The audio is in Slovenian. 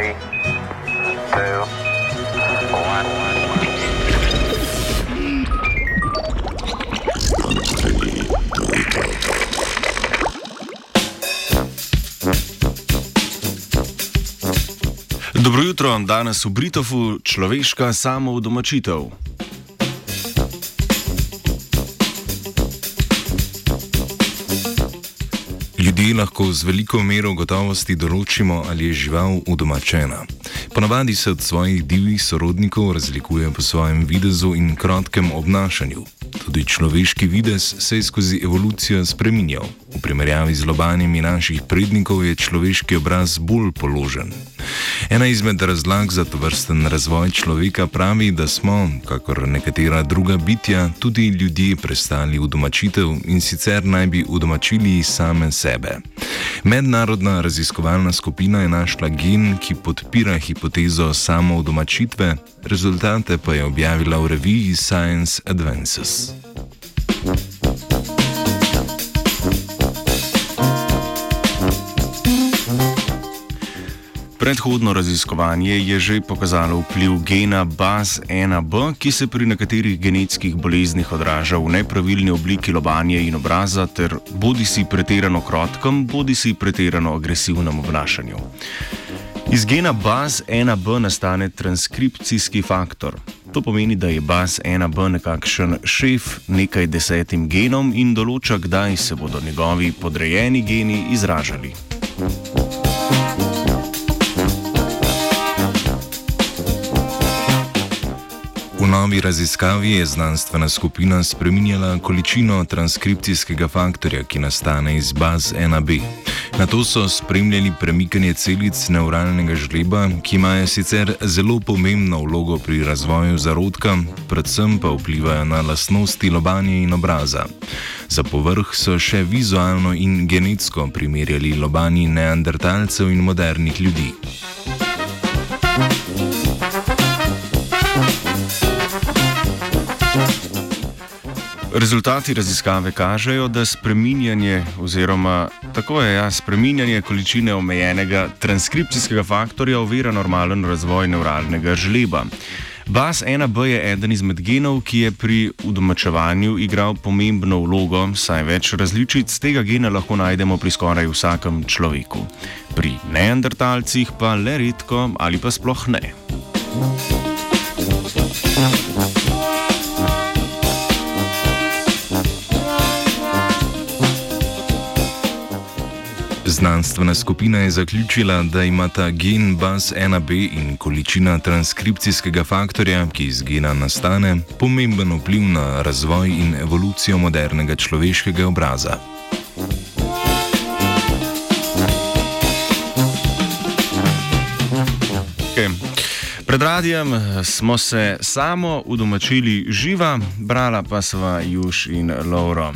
Three, two, one. Dobro jutro, danes v Britofu človeška samoudomačitev. Ljudje lahko z veliko mero gotovosti določimo, ali je žival udomačena. Ponavadi se od svojih divjih sorodnikov razlikuje po svojem videzu in kratkem obnašanju. Tudi človeški videz se je skozi evolucijo spremenjal. V primerjavi z lobanjami naših prednikov je človeški obraz bolj položen. Ena izmed razlag za to vrsten razvoj človeka pravi, da smo, kakor nekatera druga bitja, tudi ljudje prestali v domačitev in sicer naj bi udomačili same sebe. Mednarodna raziskovalna skupina je našla gen, ki podpira hipotezo samoudomačitve, rezultate pa je objavila v reviji Science Advances. Predhodno raziskovanje je že pokazalo vpliv gena BAS1B, ki se pri nekaterih genetskih boleznih odraža v nepravilni obliki lobanje in obraza ter bodi si pretirano krotkem, bodi si pretirano agresivnem obnašanju. Iz gena BAS1B nastane transkripcijski faktor. To pomeni, da je BAS1B nekakšen šef nekaj desetim genom in določa, kdaj se bodo njegovi podrejeni geni izražali. V novi raziskavi je znanstvena skupina spreminjala količino transkripcijskega faktorja, ki nastane iz baz 1B. Na to so spremljali premikanje celic neuralnega žleba, ki imajo sicer zelo pomembno vlogo pri razvoju zarodka, predvsem pa vplivajo na lastnosti lobanje in obraza. Za povrh so še vizualno in genetsko primerjali lobanje neandertalcev in modernih ljudi. Rezultati raziskave kažejo, da spreminjanje, oziroma tako je, ja, spreminjanje količine omejenega transkripcijskega faktorja ovira normalen razvoj neuralnega žleba. BAS1B je eden izmed genov, ki je pri udomačevanju igral pomembno vlogo, saj več različic tega gena lahko najdemo pri skoraj vsakem človeku. Pri neandertalcih pa le redko ali pa sploh ne. Znanstvena skupina je zaključila, da imata gen BAS1B in količina transkripcijskega faktorja, ki iz gena nastane, pomemben vpliv na razvoj in evolucijo modernega človeškega obraza. Okay. Pred radijem smo se samo udomačili živa, brala pa sva Juž in Lauro.